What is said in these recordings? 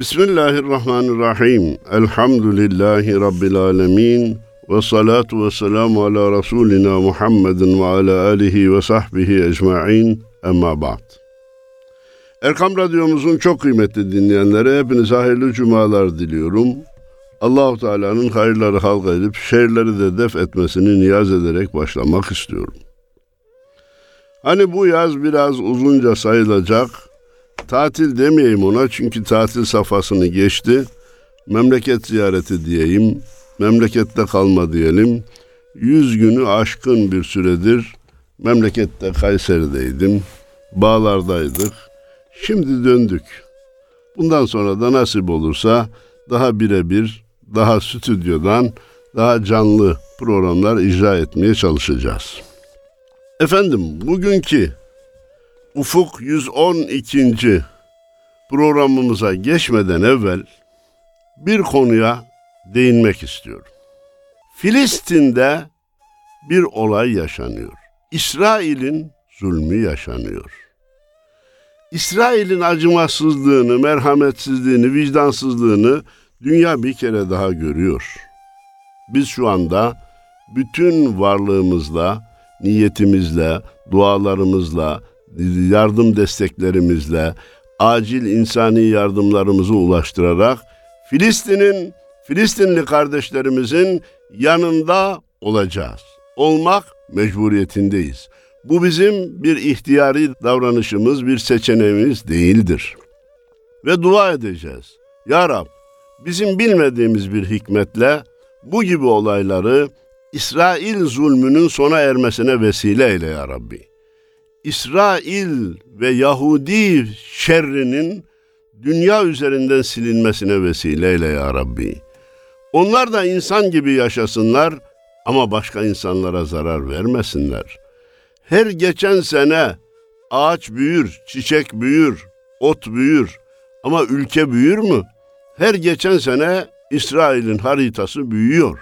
Bismillahirrahmanirrahim. Elhamdülillahi Rabbil alemin. Ve salatu ve selamu ala Resulina Muhammedin ve ala alihi ve sahbihi ecma'in. Emma ba'd. Erkam Radyomuzun çok kıymetli dinleyenlere hepinize hayırlı cumalar diliyorum. Allahu Teala'nın hayırları halka edip şerleri de def etmesini niyaz ederek başlamak istiyorum. Hani bu yaz biraz uzunca sayılacak. Tatil demeyeyim ona çünkü tatil safhasını geçti. Memleket ziyareti diyeyim. Memlekette kalma diyelim. Yüz günü aşkın bir süredir memlekette Kayseri'deydim. Bağlardaydık. Şimdi döndük. Bundan sonra da nasip olursa daha birebir, daha stüdyodan, daha canlı programlar icra etmeye çalışacağız. Efendim bugünkü Ufuk 112. programımıza geçmeden evvel bir konuya değinmek istiyorum. Filistin'de bir olay yaşanıyor. İsrail'in zulmü yaşanıyor. İsrail'in acımasızlığını, merhametsizliğini, vicdansızlığını dünya bir kere daha görüyor. Biz şu anda bütün varlığımızla, niyetimizle, dualarımızla, yardım desteklerimizle, acil insani yardımlarımızı ulaştırarak Filistin'in, Filistinli kardeşlerimizin yanında olacağız. Olmak mecburiyetindeyiz. Bu bizim bir ihtiyari davranışımız, bir seçeneğimiz değildir. Ve dua edeceğiz. Ya Rab, bizim bilmediğimiz bir hikmetle bu gibi olayları İsrail zulmünün sona ermesine vesile eyle ya Rabbi. İsrail ve Yahudi şerrinin dünya üzerinden silinmesine vesile eyle ya Rabbi. Onlar da insan gibi yaşasınlar ama başka insanlara zarar vermesinler. Her geçen sene ağaç büyür, çiçek büyür, ot büyür ama ülke büyür mü? Her geçen sene İsrail'in haritası büyüyor.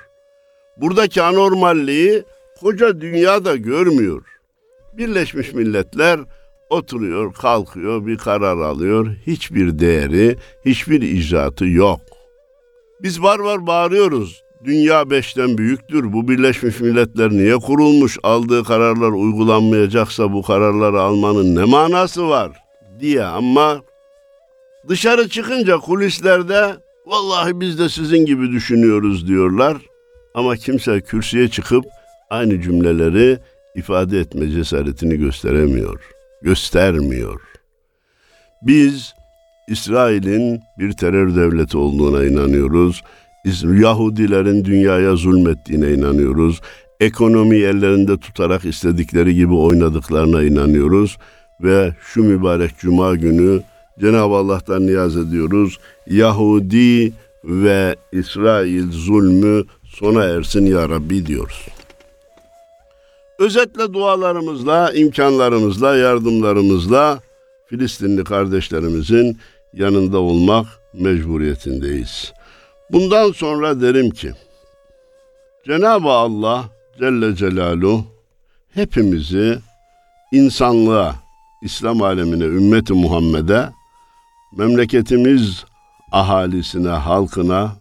Buradaki anormalliği koca dünya da görmüyor. Birleşmiş Milletler oturuyor, kalkıyor, bir karar alıyor. Hiçbir değeri, hiçbir icraatı yok. Biz var var bağırıyoruz. Dünya beşten büyüktür. Bu Birleşmiş Milletler niye kurulmuş? Aldığı kararlar uygulanmayacaksa bu kararları almanın ne manası var? diye ama dışarı çıkınca kulislerde vallahi biz de sizin gibi düşünüyoruz diyorlar. Ama kimse kürsüye çıkıp aynı cümleleri ifade etme cesaretini gösteremiyor. Göstermiyor. Biz İsrail'in bir terör devleti olduğuna inanıyoruz. Yahudilerin dünyaya zulmettiğine inanıyoruz. Ekonomi ellerinde tutarak istedikleri gibi oynadıklarına inanıyoruz. Ve şu mübarek cuma günü Cenab-ı Allah'tan niyaz ediyoruz. Yahudi ve İsrail zulmü sona ersin ya Rabbi diyoruz. Özetle dualarımızla, imkanlarımızla, yardımlarımızla Filistinli kardeşlerimizin yanında olmak mecburiyetindeyiz. Bundan sonra derim ki, Cenab-ı Allah Celle Celaluhu hepimizi insanlığa, İslam alemine, ümmeti Muhammed'e, memleketimiz ahalisine, halkına,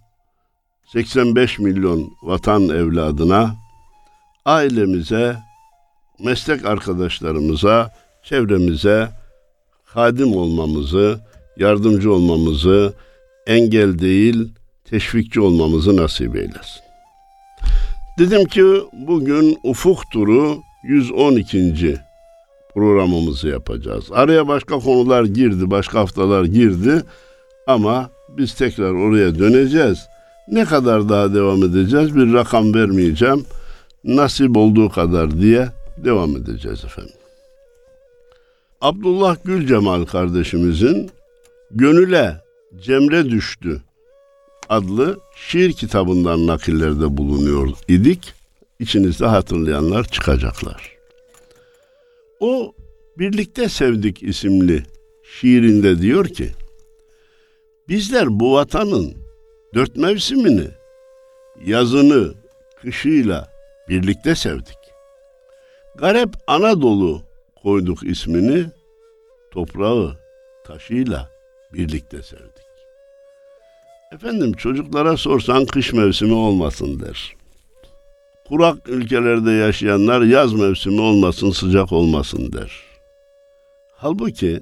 85 milyon vatan evladına, ailemize, meslek arkadaşlarımıza, çevremize hadim olmamızı, yardımcı olmamızı, engel değil, teşvikçi olmamızı nasip eylesin. Dedim ki bugün Ufuk Turu 112. programımızı yapacağız. Araya başka konular girdi, başka haftalar girdi ama biz tekrar oraya döneceğiz. Ne kadar daha devam edeceğiz? Bir rakam vermeyeceğim. Nasip olduğu kadar diye devam edeceğiz efendim. Abdullah Gülcemal kardeşimizin Gönüle Cemre Düştü adlı şiir kitabından nakillerde bulunuyor idik. İçinizde hatırlayanlar çıkacaklar. O Birlikte Sevdik isimli şiirinde diyor ki, Bizler bu vatanın dört mevsimini, yazını, kışıyla birlikte sevdik. Garip Anadolu koyduk ismini, toprağı, taşıyla birlikte sevdik. Efendim çocuklara sorsan kış mevsimi olmasın der. Kurak ülkelerde yaşayanlar yaz mevsimi olmasın, sıcak olmasın der. Halbuki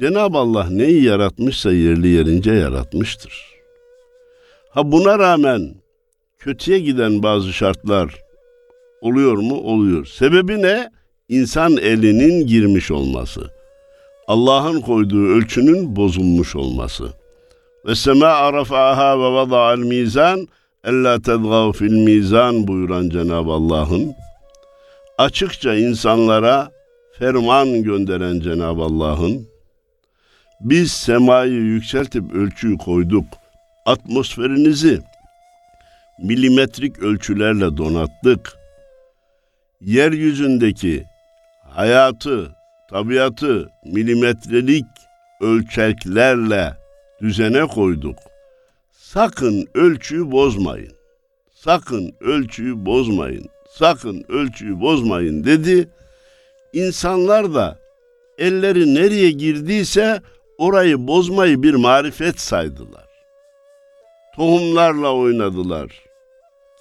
Cenab-ı Allah neyi yaratmışsa yerli yerince yaratmıştır. Ha buna rağmen kötüye giden bazı şartlar oluyor mu? Oluyor. Sebebi ne? İnsan elinin girmiş olması. Allah'ın koyduğu ölçünün bozulmuş olması. Ve sema rafaha ve vada'al mizan ella tedgav fil mizan buyuran Cenab-ı Allah'ın açıkça insanlara ferman gönderen Cenab-ı Allah'ın biz semayı yükseltip ölçüyü koyduk. Atmosferinizi milimetrik ölçülerle donattık. Yeryüzündeki hayatı, tabiatı milimetrelik ölçeklerle düzene koyduk. Sakın ölçüyü bozmayın. Sakın ölçüyü bozmayın. Sakın ölçüyü bozmayın dedi. İnsanlar da elleri nereye girdiyse orayı bozmayı bir marifet saydılar. Tohumlarla oynadılar.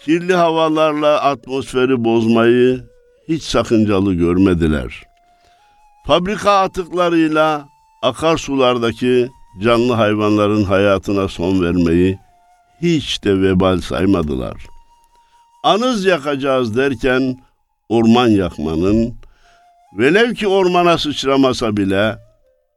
Kirli havalarla atmosferi bozmayı hiç sakıncalı görmediler. Fabrika atıklarıyla akarsulardaki canlı hayvanların hayatına son vermeyi hiç de vebal saymadılar. Anız yakacağız derken orman yakmanın, velev ki ormana sıçramasa bile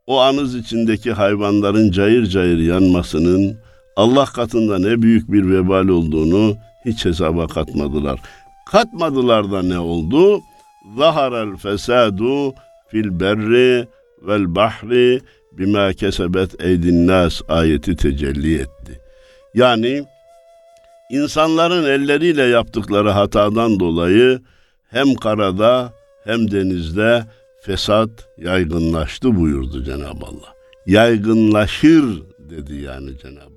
o anız içindeki hayvanların cayır cayır yanmasının Allah katında ne büyük bir vebal olduğunu hiç hesaba katmadılar. Katmadılar da ne oldu? Zaharel fesadu fil berri vel bahri bima kesebet eydin nas ayeti tecelli etti. Yani insanların elleriyle yaptıkları hatadan dolayı hem karada hem denizde fesat yaygınlaştı buyurdu Cenab-ı Allah. Yaygınlaşır dedi yani Cenab-ı.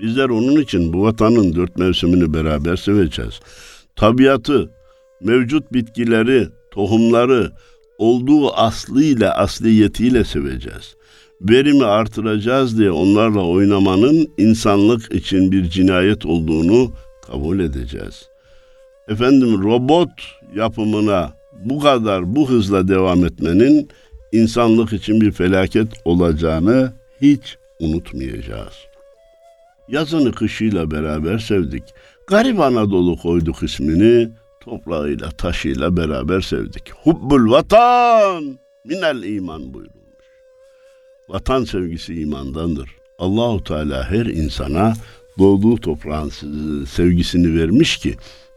Bizler onun için bu vatanın dört mevsimini beraber seveceğiz. Tabiatı, mevcut bitkileri, tohumları, olduğu aslıyla, asliyetiyle seveceğiz. Verimi artıracağız diye onlarla oynamanın insanlık için bir cinayet olduğunu kabul edeceğiz. Efendim robot yapımına bu kadar bu hızla devam etmenin insanlık için bir felaket olacağını hiç unutmayacağız. Yazını kışıyla beraber sevdik. Garip Anadolu koyduk ismini, toprağıyla taşıyla beraber sevdik. Hubbul vatan minel iman buyurulmuş. Vatan sevgisi imandandır. Allahu Teala her insana doğduğu toprağın sevgisini vermiş ki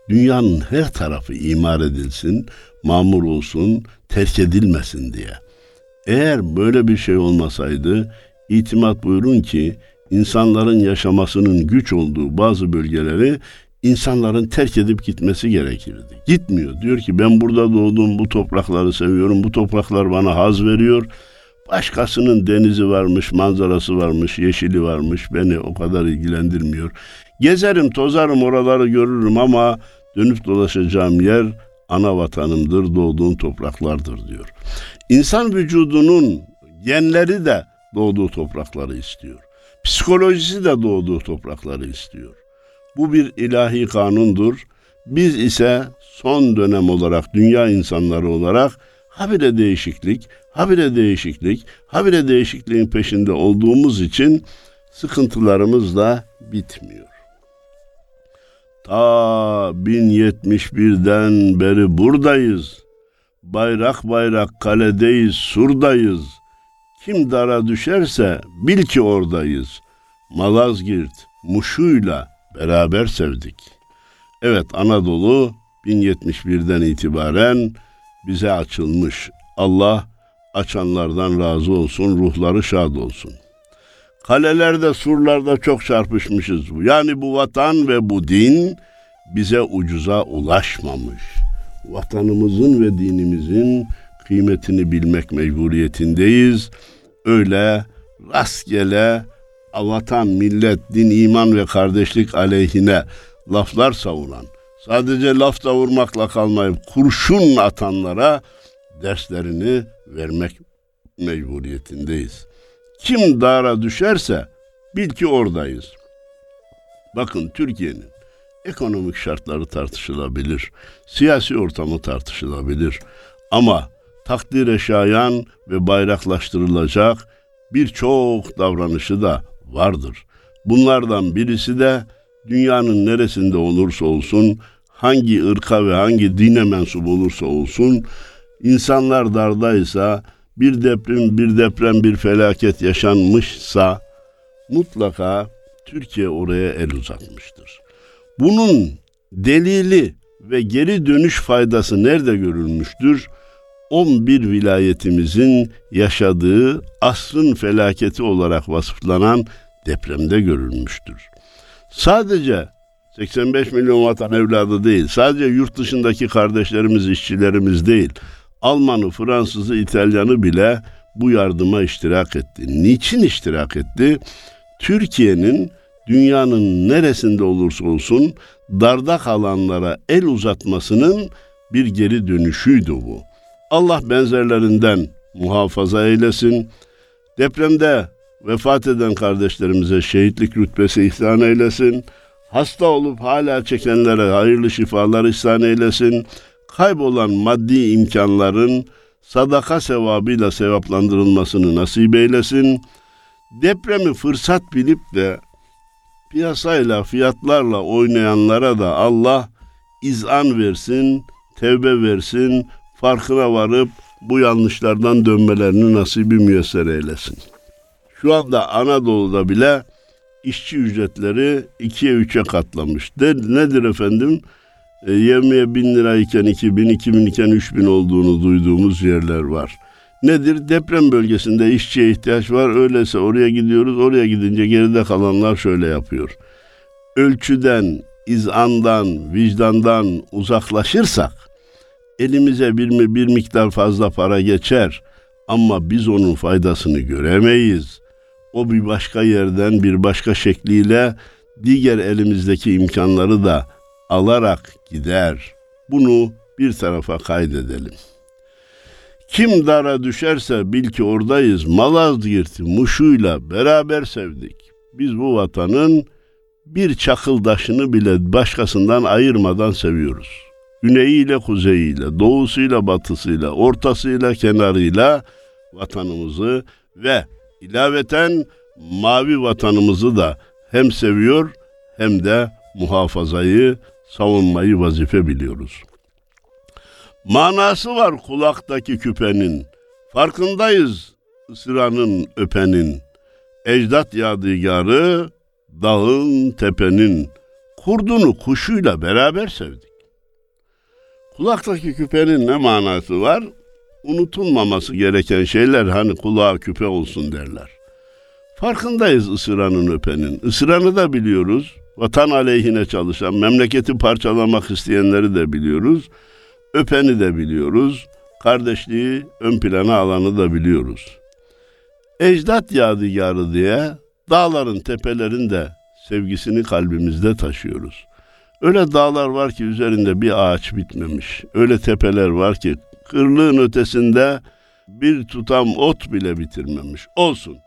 dünyanın her tarafı imar edilsin, mamur olsun, terk edilmesin diye. Eğer böyle bir şey olmasaydı itimat buyurun ki insanların yaşamasının güç olduğu bazı bölgeleri insanların terk edip gitmesi gerekirdi. Gitmiyor. Diyor ki ben burada doğdum, bu toprakları seviyorum, bu topraklar bana haz veriyor. Başkasının denizi varmış, manzarası varmış, yeşili varmış. Beni o kadar ilgilendirmiyor. Gezerim, tozarım, oraları görürüm ama dönüp dolaşacağım yer ana vatanımdır, doğduğum topraklardır diyor. İnsan vücudunun genleri de doğduğu toprakları istiyor. Psikolojisi de doğduğu toprakları istiyor. Bu bir ilahi kanundur. Biz ise son dönem olarak dünya insanları olarak habire değişiklik, habire değişiklik, habire değişikliğin peşinde olduğumuz için sıkıntılarımız da bitmiyor. Ta 1071'den beri buradayız. Bayrak bayrak kaledeyiz, surdayız. Kim dara düşerse bil ki oradayız. Malazgirt, Muşu'yla beraber sevdik. Evet Anadolu 1071'den itibaren bize açılmış. Allah açanlardan razı olsun, ruhları şad olsun. Kalelerde, surlarda çok çarpışmışız. Yani bu vatan ve bu din bize ucuza ulaşmamış. Vatanımızın ve dinimizin kıymetini bilmek mecburiyetindeyiz. Öyle rastgele vatan, millet, din, iman ve kardeşlik aleyhine laflar savunan, sadece laf savurmakla kalmayıp kurşun atanlara derslerini vermek mecburiyetindeyiz. Kim dara düşerse bil ki oradayız. Bakın Türkiye'nin ekonomik şartları tartışılabilir, siyasi ortamı tartışılabilir ama takdire şayan ve bayraklaştırılacak birçok davranışı da vardır. Bunlardan birisi de dünyanın neresinde olursa olsun, hangi ırka ve hangi dine mensup olursa olsun, insanlar dardaysa, bir deprem, bir deprem, bir felaket yaşanmışsa mutlaka Türkiye oraya el uzatmıştır. Bunun delili ve geri dönüş faydası nerede görülmüştür? 11 vilayetimizin yaşadığı asrın felaketi olarak vasıflanan depremde görülmüştür. Sadece 85 milyon vatan evladı değil, sadece yurt dışındaki kardeşlerimiz, işçilerimiz değil, Almanı, Fransızı, İtalyanı bile bu yardıma iştirak etti. Niçin iştirak etti? Türkiye'nin dünyanın neresinde olursa olsun darda kalanlara el uzatmasının bir geri dönüşüydü bu. Allah benzerlerinden muhafaza eylesin. Depremde vefat eden kardeşlerimize şehitlik rütbesi ihsan eylesin. Hasta olup hala çekenlere hayırlı şifalar ihsan eylesin. Kaybolan maddi imkanların sadaka sevabıyla sevaplandırılmasını nasip eylesin. Depremi fırsat bilip de piyasayla, fiyatlarla oynayanlara da Allah izan versin, tevbe versin, farkına varıp bu yanlışlardan dönmelerini nasibi müyesser eylesin. Şu anda Anadolu'da bile işçi ücretleri ikiye üçe katlamış. De, nedir efendim? E, yemeğe bin lirayken iki bin, iki bin iken üç bin olduğunu duyduğumuz yerler var. Nedir? Deprem bölgesinde işçiye ihtiyaç var. Öyleyse oraya gidiyoruz. Oraya gidince geride kalanlar şöyle yapıyor. Ölçüden, izandan, vicdandan uzaklaşırsak elimize bir, bir miktar fazla para geçer ama biz onun faydasını göremeyiz. O bir başka yerden bir başka şekliyle diğer elimizdeki imkanları da alarak gider. Bunu bir tarafa kaydedelim. Kim dara düşerse bil ki oradayız. Malazgirt'i Muşu'yla beraber sevdik. Biz bu vatanın bir çakıl taşını bile başkasından ayırmadan seviyoruz. Güneyiyle kuzeyiyle, doğusuyla batısıyla, ortasıyla kenarıyla vatanımızı ve ilaveten mavi vatanımızı da hem seviyor hem de muhafazayı, savunmayı vazife biliyoruz. Manası var kulaktaki küpenin. Farkındayız sıranın öpenin. Ecdat yadigarı dağın tepenin. Kurdunu kuşuyla beraber sevdik. Kulaktaki küpenin ne manası var? Unutulmaması gereken şeyler hani kulağa küpe olsun derler. Farkındayız ısıranın öpenin. Isıranı da biliyoruz. Vatan aleyhine çalışan, memleketi parçalamak isteyenleri de biliyoruz. Öpeni de biliyoruz. Kardeşliği ön plana alanı da biliyoruz. Ecdat yadigarı diye dağların tepelerinde sevgisini kalbimizde taşıyoruz. Öyle dağlar var ki üzerinde bir ağaç bitmemiş. Öyle tepeler var ki kırlığın ötesinde bir tutam ot bile bitirmemiş. Olsun.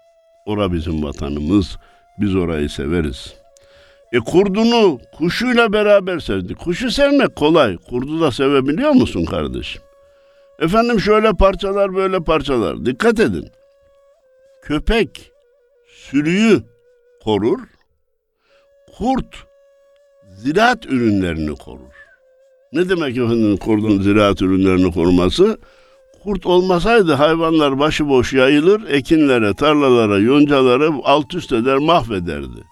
Ora bizim vatanımız. Biz orayı severiz. E kurdunu kuşuyla beraber sevdi. Kuşu sevmek kolay. Kurdu da sevebiliyor musun kardeşim? Efendim şöyle parçalar böyle parçalar. Dikkat edin. Köpek sürüyü korur. Kurt ziraat ürünlerini korur. Ne demek efendim kurdun ziraat ürünlerini koruması? Kurt olmasaydı hayvanlar başıboş yayılır, ekinlere, tarlalara, yoncalara alt üst eder, mahvederdi.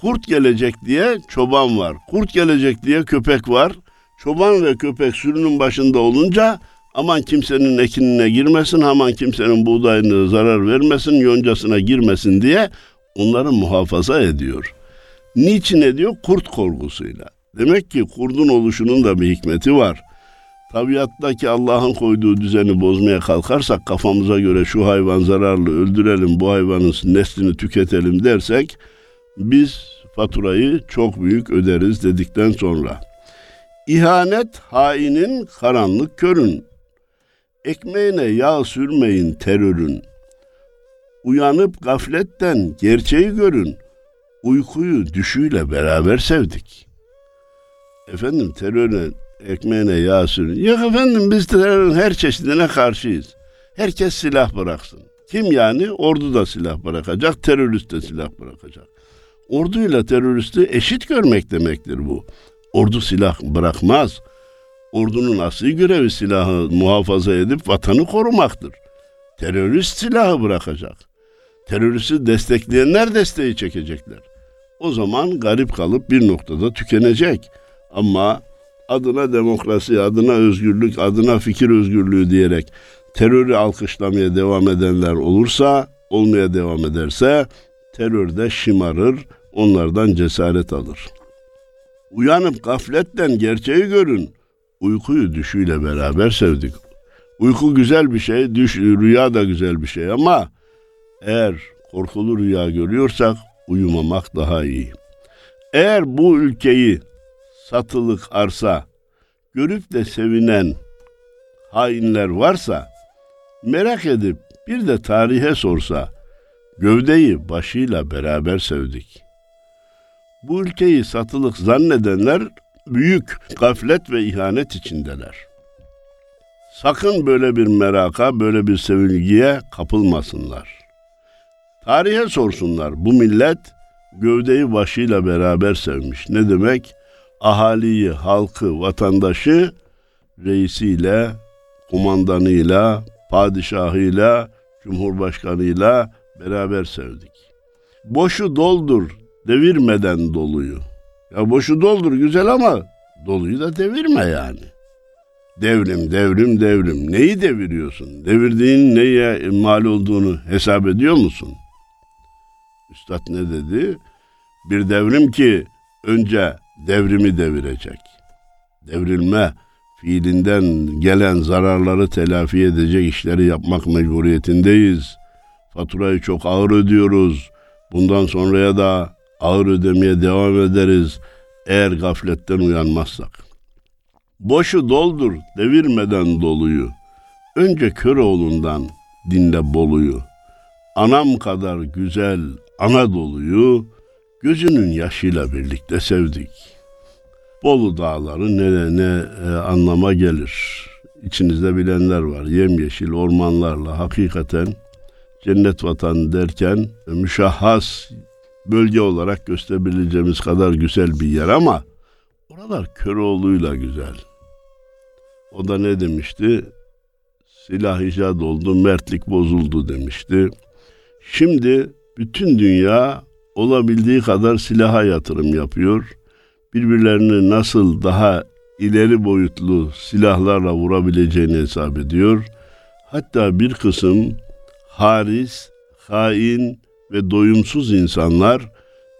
Kurt gelecek diye çoban var. Kurt gelecek diye köpek var. Çoban ve köpek sürünün başında olunca aman kimsenin ekinine girmesin, aman kimsenin buğdayına zarar vermesin, yoncasına girmesin diye onları muhafaza ediyor. Niçin ediyor? Kurt korkusuyla. Demek ki kurdun oluşunun da bir hikmeti var. Tabiattaki Allah'ın koyduğu düzeni bozmaya kalkarsak kafamıza göre şu hayvan zararlı öldürelim bu hayvanın neslini tüketelim dersek biz faturayı çok büyük öderiz dedikten sonra. İhanet hainin karanlık körün. Ekmeğine yağ sürmeyin terörün. Uyanıp gafletten gerçeği görün. Uykuyu düşüyle beraber sevdik. Efendim terörün ekmeğine yağ sürün. Yok efendim biz terörün her çeşidine karşıyız. Herkes silah bıraksın. Kim yani? Ordu da silah bırakacak, terörist de silah bırakacak. Orduyla teröristi eşit görmek demektir bu. Ordu silah bırakmaz. Ordunun asli görevi silahı muhafaza edip vatanı korumaktır. Terörist silahı bırakacak. Teröristi destekleyenler desteği çekecekler. O zaman garip kalıp bir noktada tükenecek. Ama adına demokrasi, adına özgürlük, adına fikir özgürlüğü diyerek terörü alkışlamaya devam edenler olursa, olmaya devam ederse terör de şımarır, onlardan cesaret alır. Uyanıp gafletten gerçeği görün. Uykuyu düşüyle beraber sevdik. Uyku güzel bir şey, düş, rüya da güzel bir şey ama eğer korkulu rüya görüyorsak uyumamak daha iyi. Eğer bu ülkeyi satılık arsa görüp de sevinen hainler varsa merak edip bir de tarihe sorsa gövdeyi başıyla beraber sevdik. Bu ülkeyi satılık zannedenler büyük gaflet ve ihanet içindeler. Sakın böyle bir meraka, böyle bir sevilgiye kapılmasınlar. Tarihe sorsunlar. Bu millet gövdeyi başıyla beraber sevmiş. Ne demek? Ahaliyi, halkı, vatandaşı reisiyle, kumandanıyla, padişahıyla, cumhurbaşkanıyla beraber sevdik. Boşu doldur, devirmeden doluyu. Ya boşu doldur güzel ama doluyu da devirme yani. Devrim, devrim, devrim. Neyi deviriyorsun? Devirdiğin neye mal olduğunu hesap ediyor musun? Üstad ne dedi? Bir devrim ki önce devrimi devirecek. Devrilme fiilinden gelen zararları telafi edecek işleri yapmak mecburiyetindeyiz. Faturayı çok ağır ödüyoruz. Bundan sonraya da ağır ödemeye devam ederiz eğer gafletten uyanmazsak. Boşu doldur, devirmeden doluyu. Önce Köroğlu'ndan dinle Bolu'yu. Anam kadar güzel Anadolu'yu gözünün yaşıyla birlikte sevdik. Bolu dağları ne ne e, anlama gelir. İçinizde bilenler var. Yemyeşil ormanlarla hakikaten cennet vatan derken müşahhas bölge olarak gösterebileceğimiz kadar güzel bir yer ama oralar Köroğlu'yla güzel. O da ne demişti? Silah icat oldu, mertlik bozuldu demişti. Şimdi bütün dünya olabildiği kadar silaha yatırım yapıyor. Birbirlerini nasıl daha ileri boyutlu silahlarla vurabileceğini hesap ediyor. Hatta bir kısım haris, hain ve doyumsuz insanlar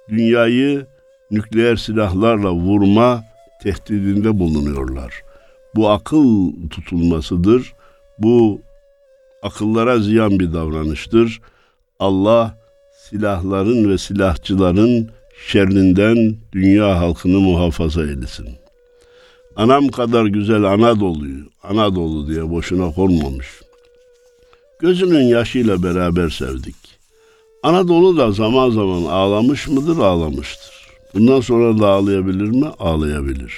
dünyayı nükleer silahlarla vurma tehdidinde bulunuyorlar. Bu akıl tutulmasıdır. Bu akıllara ziyan bir davranıştır. Allah silahların ve silahçıların şerrinden dünya halkını muhafaza eylesin. Anam kadar güzel Anadolu'yu, Anadolu diye boşuna konmamış. Gözünün yaşıyla beraber sevdik. Anadolu da zaman zaman ağlamış mıdır? Ağlamıştır. Bundan sonra da ağlayabilir mi? Ağlayabilir.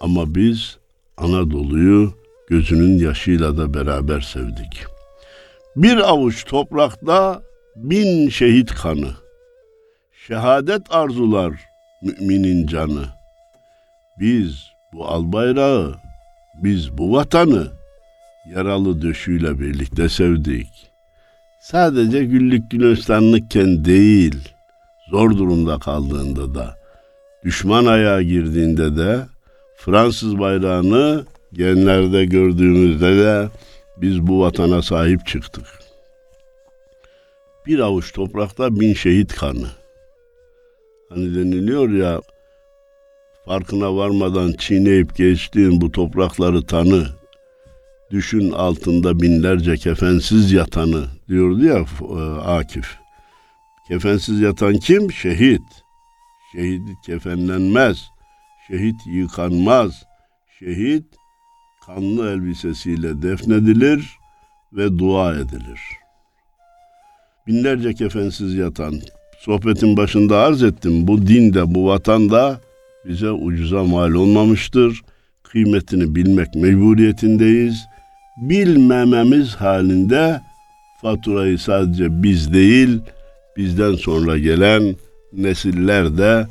Ama biz Anadolu'yu gözünün yaşıyla da beraber sevdik. Bir avuç toprakta bin şehit kanı. Şehadet arzular müminin canı. Biz bu al bayrağı, biz bu vatanı yaralı döşüyle birlikte sevdik. Sadece güllük gülistanlıkken değil, zor durumda kaldığında da, düşman ayağa girdiğinde de, Fransız bayrağını genlerde gördüğümüzde de biz bu vatana sahip çıktık. Bir avuç toprakta bin şehit kanı. Hani deniliyor ya farkına varmadan çiğneyip geçtiğin bu toprakları tanı. Düşün altında binlerce kefensiz yatanı diyordu ya e, Akif. Kefensiz yatan kim? Şehit. Şehit kefenlenmez. Şehit yıkanmaz. Şehit kanlı elbisesiyle defnedilir ve dua edilir. Binlerce kefensiz yatan, sohbetin başında arz ettim. Bu dinde, bu vatanda bize ucuza mal olmamıştır. Kıymetini bilmek mecburiyetindeyiz. Bilmememiz halinde faturayı sadece biz değil, bizden sonra gelen nesiller de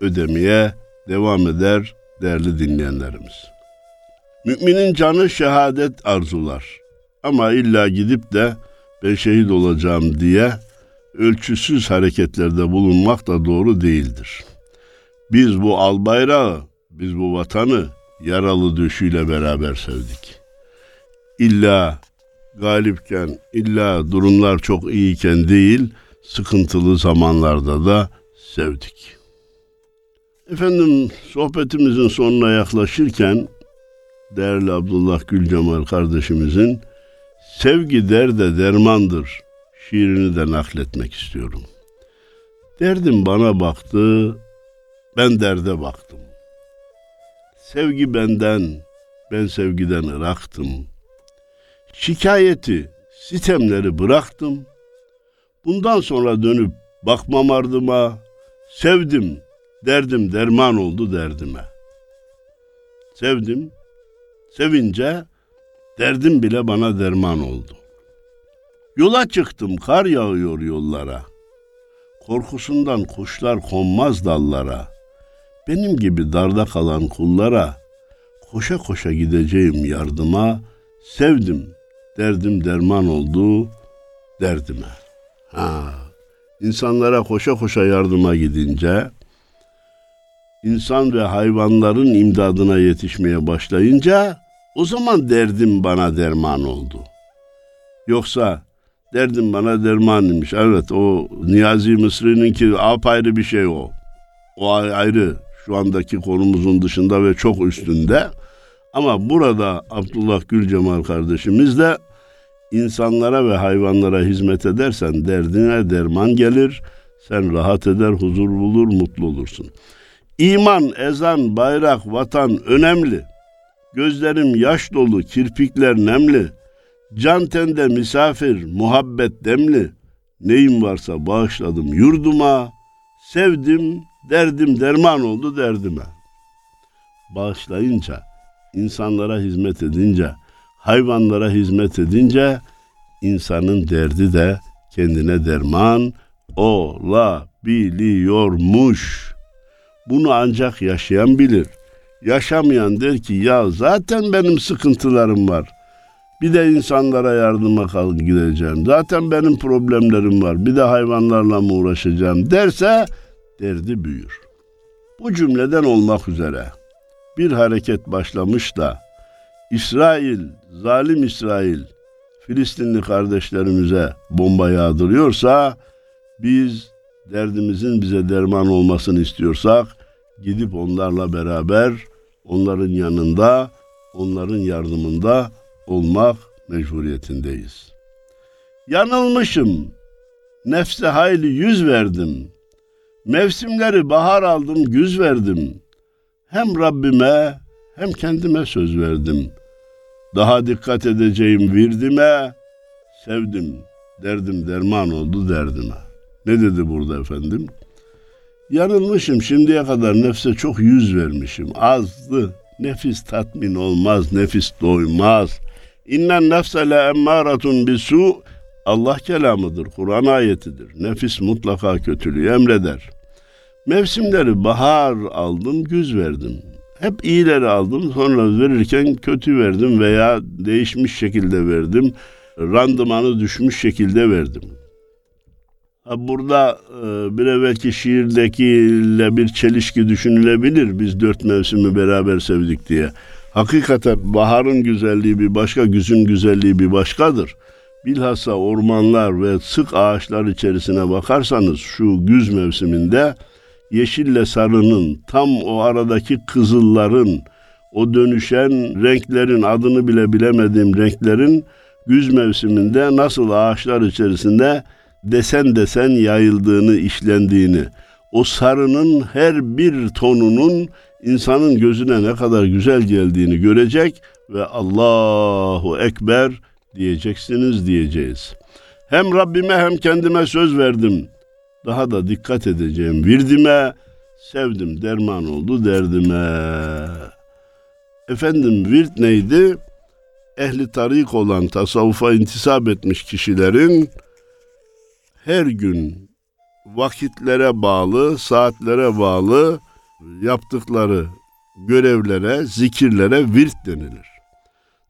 ödemeye devam eder değerli dinleyenlerimiz. Müminin canı şehadet arzular. Ama illa gidip de ben şehit olacağım diye ölçüsüz hareketlerde bulunmak da doğru değildir. Biz bu al bayrağı, biz bu vatanı yaralı döşüyle beraber sevdik. İlla galipken, illa durumlar çok iyiyken değil, sıkıntılı zamanlarda da sevdik. Efendim sohbetimizin sonuna yaklaşırken değerli Abdullah Gülcemal kardeşimizin Sevgi derde dermandır şiirini de nakletmek istiyorum. Derdim bana baktı, ben derde baktım. Sevgi benden, ben sevgiden ıraktım. Şikayeti, sitemleri bıraktım. Bundan sonra dönüp bakmam ardıma, sevdim, derdim derman oldu derdime. Sevdim, sevince derdim bile bana derman oldu. Yola çıktım, kar yağıyor yollara. Korkusundan kuşlar konmaz dallara. Benim gibi darda kalan kullara koşa koşa gideceğim yardıma. Sevdim, derdim derman oldu derdime. Ha, insanlara koşa koşa yardıma gidince, insan ve hayvanların imdadına yetişmeye başlayınca o zaman derdim bana derman oldu. Yoksa derdim bana derman imiş. Evet o Niyazi Mısri'nin ki apayrı bir şey o. O ayrı şu andaki konumuzun dışında ve çok üstünde. Ama burada Abdullah Gülcemal kardeşimiz de insanlara ve hayvanlara hizmet edersen derdine derman gelir. Sen rahat eder, huzur bulur, mutlu olursun. İman, ezan, bayrak, vatan önemli. Gözlerim yaş dolu, kirpikler nemli. Can tende misafir, muhabbet demli. Neyim varsa bağışladım yurduma. Sevdim, derdim derman oldu derdime. Bağışlayınca, insanlara hizmet edince, hayvanlara hizmet edince insanın derdi de kendine derman olabiliyormuş. Bunu ancak yaşayan bilir. Yaşamayan der ki ya zaten benim sıkıntılarım var. Bir de insanlara yardıma kal gideceğim. Zaten benim problemlerim var. Bir de hayvanlarla mı uğraşacağım derse derdi büyür. Bu cümleden olmak üzere bir hareket başlamış da İsrail, zalim İsrail Filistinli kardeşlerimize bomba yağdırıyorsa biz derdimizin bize derman olmasını istiyorsak gidip onlarla beraber onların yanında, onların yardımında olmak mecburiyetindeyiz. Yanılmışım. Nefse hayli yüz verdim. Mevsimleri bahar aldım, güz verdim. Hem Rabbime hem kendime söz verdim. Daha dikkat edeceğim virdime, sevdim, derdim derman oldu derdime. Ne dedi burada efendim? Yanılmışım şimdiye kadar nefse çok yüz vermişim. Azdı. Nefis tatmin olmaz, nefis doymaz. İnnen nefse le emmâratun bisu Allah kelamıdır, Kur'an ayetidir. Nefis mutlaka kötülüğü emreder. Mevsimleri bahar aldım, güz verdim. Hep iyileri aldım, sonra verirken kötü verdim veya değişmiş şekilde verdim. Randımanı düşmüş şekilde verdim. Burada e, bir evvelki şiirdekiyle bir çelişki düşünülebilir. Biz dört mevsimi beraber sevdik diye. Hakikaten baharın güzelliği bir başka, güzün güzelliği bir başkadır. Bilhassa ormanlar ve sık ağaçlar içerisine bakarsanız şu güz mevsiminde yeşille sarının tam o aradaki kızılların o dönüşen renklerin adını bile bilemediğim renklerin güz mevsiminde nasıl ağaçlar içerisinde desen desen yayıldığını, işlendiğini, o sarının her bir tonunun insanın gözüne ne kadar güzel geldiğini görecek ve Allahu Ekber diyeceksiniz diyeceğiz. Hem Rabbime hem kendime söz verdim. Daha da dikkat edeceğim virdime. Sevdim derman oldu derdime. Efendim virt neydi? Ehli tarik olan tasavvufa intisap etmiş kişilerin her gün vakitlere bağlı, saatlere bağlı yaptıkları görevlere, zikirlere virt denilir.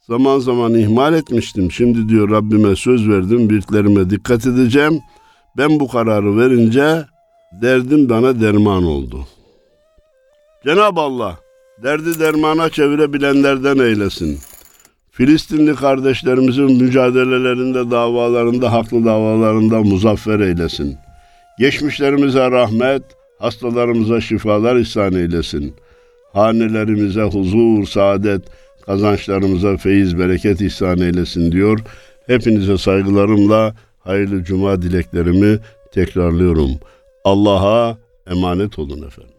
Zaman zaman ihmal etmiştim. Şimdi diyor Rabbime söz verdim, virtlerime dikkat edeceğim. Ben bu kararı verince derdim bana derman oldu. Cenab-ı Allah derdi dermana çevirebilenlerden eylesin. Filistinli kardeşlerimizin mücadelelerinde, davalarında, haklı davalarında muzaffer eylesin. Geçmişlerimize rahmet, hastalarımıza şifalar ihsan eylesin. Hanelerimize huzur, saadet, kazançlarımıza feyiz, bereket ihsan eylesin diyor. Hepinize saygılarımla hayırlı cuma dileklerimi tekrarlıyorum. Allah'a emanet olun efendim.